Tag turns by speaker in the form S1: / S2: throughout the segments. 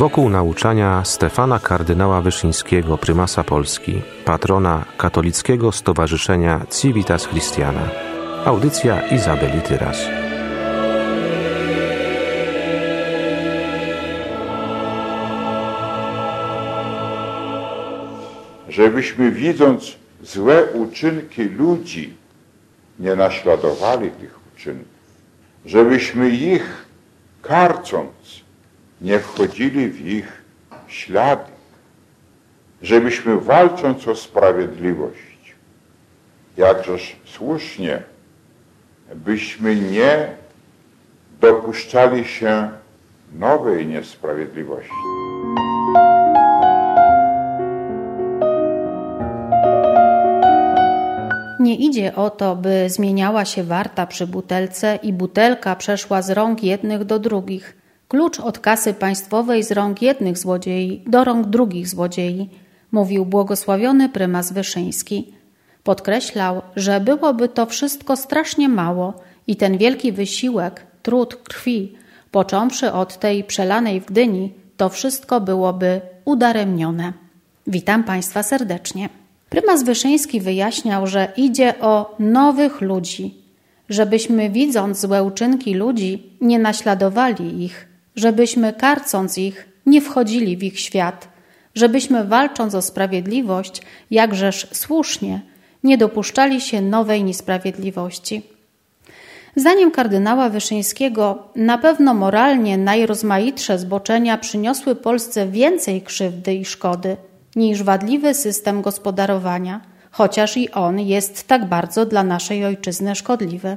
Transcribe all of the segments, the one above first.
S1: wokół nauczania Stefana kardynała Wyszyńskiego, prymasa Polski, patrona katolickiego stowarzyszenia Civitas Christiana. Audycja Izabeli Tyras.
S2: Żebyśmy widząc złe uczynki ludzi, nie naśladowali tych uczynków. Żebyśmy ich karcąc, nie wchodzili w ich ślady, żebyśmy walcząc o sprawiedliwość, jakżeż słusznie, byśmy nie dopuszczali się nowej niesprawiedliwości.
S3: Nie idzie o to, by zmieniała się warta przy butelce i butelka przeszła z rąk jednych do drugich, Klucz od kasy państwowej z rąk jednych złodziei do rąk drugich złodziei, mówił błogosławiony prymas Wyszyński. Podkreślał, że byłoby to wszystko strasznie mało i ten wielki wysiłek, trud krwi, począwszy od tej przelanej w Gdyni, to wszystko byłoby udaremnione. Witam Państwa serdecznie. Prymas Wyszyński wyjaśniał, że idzie o nowych ludzi, żebyśmy widząc złe uczynki ludzi, nie naśladowali ich, żebyśmy karcąc ich nie wchodzili w ich świat, żebyśmy walcząc o sprawiedliwość, jakżeż słusznie, nie dopuszczali się nowej niesprawiedliwości. Zdaniem kardynała Wyszyńskiego na pewno moralnie najrozmaitsze zboczenia przyniosły Polsce więcej krzywdy i szkody niż wadliwy system gospodarowania, chociaż i on jest tak bardzo dla naszej ojczyzny szkodliwy.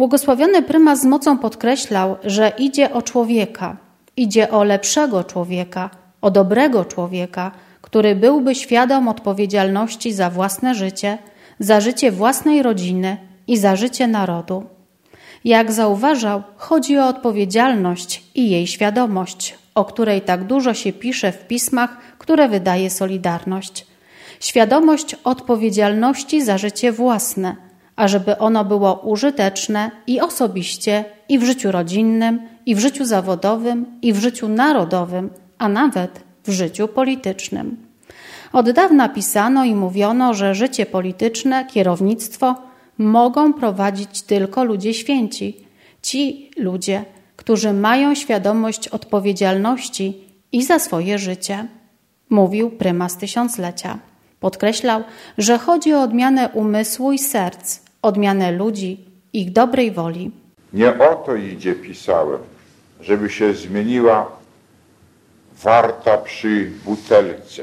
S3: Błogosławiony prymas z mocą podkreślał, że idzie o człowieka, idzie o lepszego człowieka, o dobrego człowieka, który byłby świadom odpowiedzialności za własne życie, za życie własnej rodziny i za życie narodu. Jak zauważał, chodzi o odpowiedzialność i jej świadomość, o której tak dużo się pisze w pismach, które wydaje Solidarność. Świadomość odpowiedzialności za życie własne – ażeby ono było użyteczne i osobiście, i w życiu rodzinnym, i w życiu zawodowym, i w życiu narodowym, a nawet w życiu politycznym. Od dawna pisano i mówiono, że życie polityczne, kierownictwo mogą prowadzić tylko ludzie święci, ci ludzie, którzy mają świadomość odpowiedzialności i za swoje życie, mówił prymas tysiąclecia. Podkreślał, że chodzi o odmianę umysłu i serc, odmianę ludzi, ich dobrej woli.
S2: Nie o to idzie, pisałem, żeby się zmieniła warta przy butelce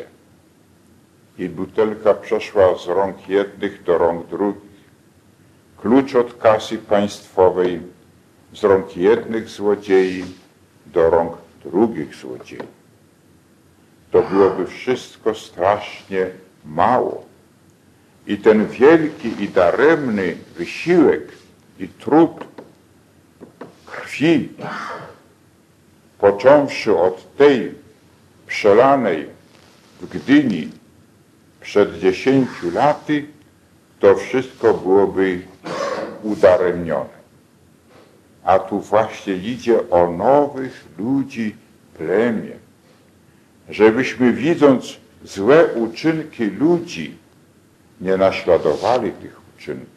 S2: i butelka przeszła z rąk jednych do rąk drugich. Klucz od kasy państwowej z rąk jednych złodziei do rąk drugich złodziei. To byłoby wszystko strasznie mało. I ten wielki i daremny wysiłek i trud krwi, począwszy od tej przelanej w Gdyni przed dziesięciu laty, to wszystko byłoby udaremnione. A tu właśnie idzie o nowych ludzi plemię. Żebyśmy widząc złe uczynki ludzi, nie naśladowali tych uczynków,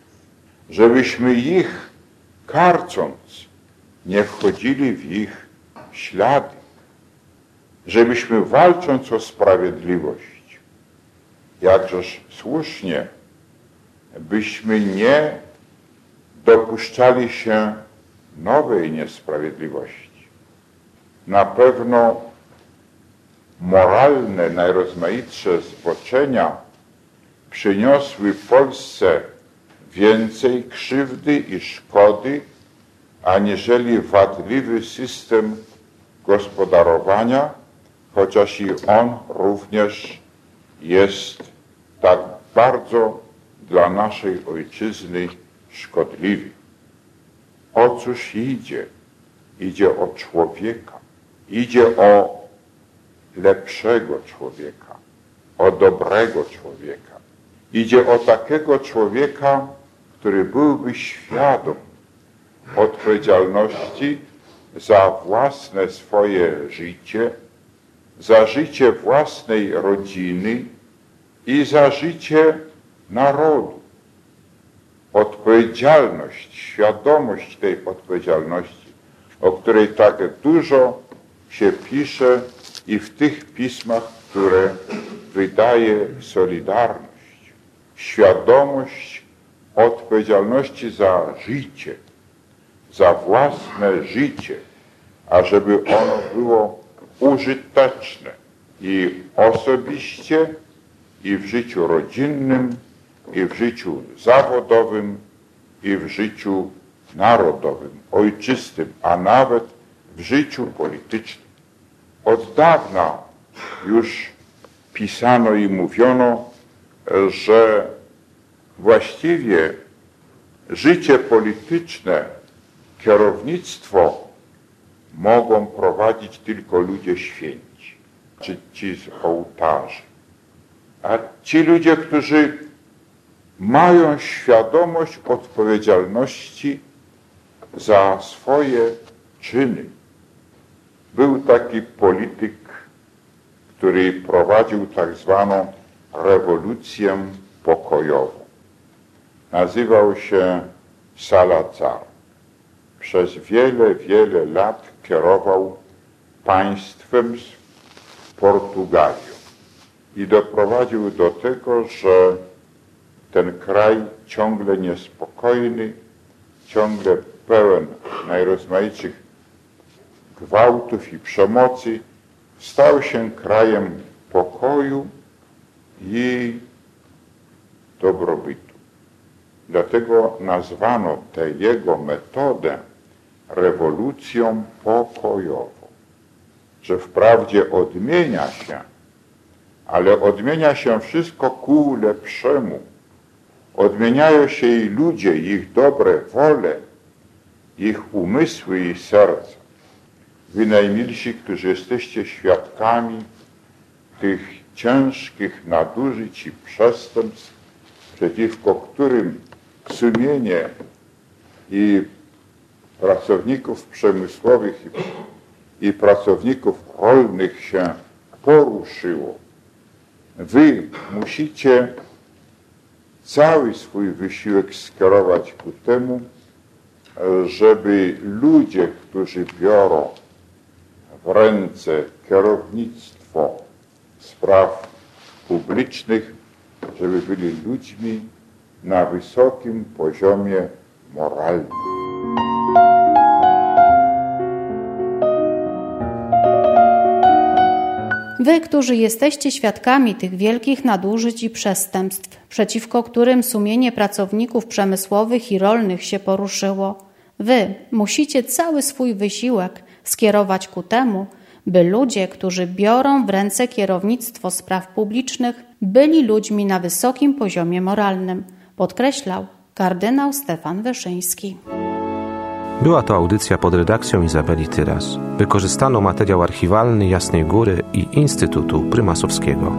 S2: żebyśmy ich karcąc nie wchodzili w ich ślady, żebyśmy walcząc o sprawiedliwość, jakżeż słusznie, byśmy nie dopuszczali się nowej niesprawiedliwości. Na pewno moralne, najrozmaitsze zboczenia przyniosły Polsce więcej krzywdy i szkody, aniżeli wadliwy system gospodarowania, chociaż i on również jest tak bardzo dla naszej ojczyzny szkodliwy. O cóż idzie? Idzie o człowieka. Idzie o lepszego człowieka, o dobrego człowieka. Idzie o takiego człowieka, który byłby świadom odpowiedzialności za własne swoje życie, za życie własnej rodziny i za życie narodu. Odpowiedzialność, świadomość tej odpowiedzialności, o której tak dużo się pisze i w tych pismach, które wydaje Solidarność. Świadomość odpowiedzialności za życie, za własne życie, ażeby ono było użyteczne i osobiście, i w życiu rodzinnym, i w życiu zawodowym, i w życiu narodowym, ojczystym, a nawet w życiu politycznym. Od dawna już pisano i mówiono, że właściwie życie polityczne, kierownictwo mogą prowadzić tylko ludzie święci, czy ci z ołtarzy. A ci ludzie, którzy mają świadomość odpowiedzialności za swoje czyny. Był taki polityk, który prowadził tak zwaną rewolucję pokojową. Nazywał się Salazar. Przez wiele, wiele lat kierował państwem z Portugalią i doprowadził do tego, że ten kraj ciągle niespokojny, ciągle pełen najrozmaitszych gwałtów i przemocy, stał się krajem pokoju i dobrobytu. Dlatego nazwano tę jego metodę rewolucją pokojową, że wprawdzie odmienia się, ale odmienia się wszystko ku lepszemu. Odmieniają się i ludzie, ich dobre wole, ich umysły i serca. Wy najmilsi, którzy jesteście świadkami tych ciężkich nadużyć i przestępstw, przeciwko którym sumienie i pracowników przemysłowych i, i pracowników rolnych się poruszyło. Wy musicie cały swój wysiłek skierować ku temu, żeby ludzie, którzy biorą w ręce kierownictwo spraw publicznych, żeby byli ludźmi na wysokim poziomie moralnym.
S3: Wy, którzy jesteście świadkami tych wielkich nadużyć i przestępstw, przeciwko którym sumienie pracowników przemysłowych i rolnych się poruszyło, wy musicie cały swój wysiłek skierować ku temu, by ludzie, którzy biorą w ręce kierownictwo spraw publicznych, byli ludźmi na wysokim poziomie moralnym, podkreślał kardynał Stefan Wyszyński.
S1: Była to audycja pod redakcją Izabeli Tyras. Wykorzystano materiał archiwalny Jasnej Góry i Instytutu Prymasowskiego.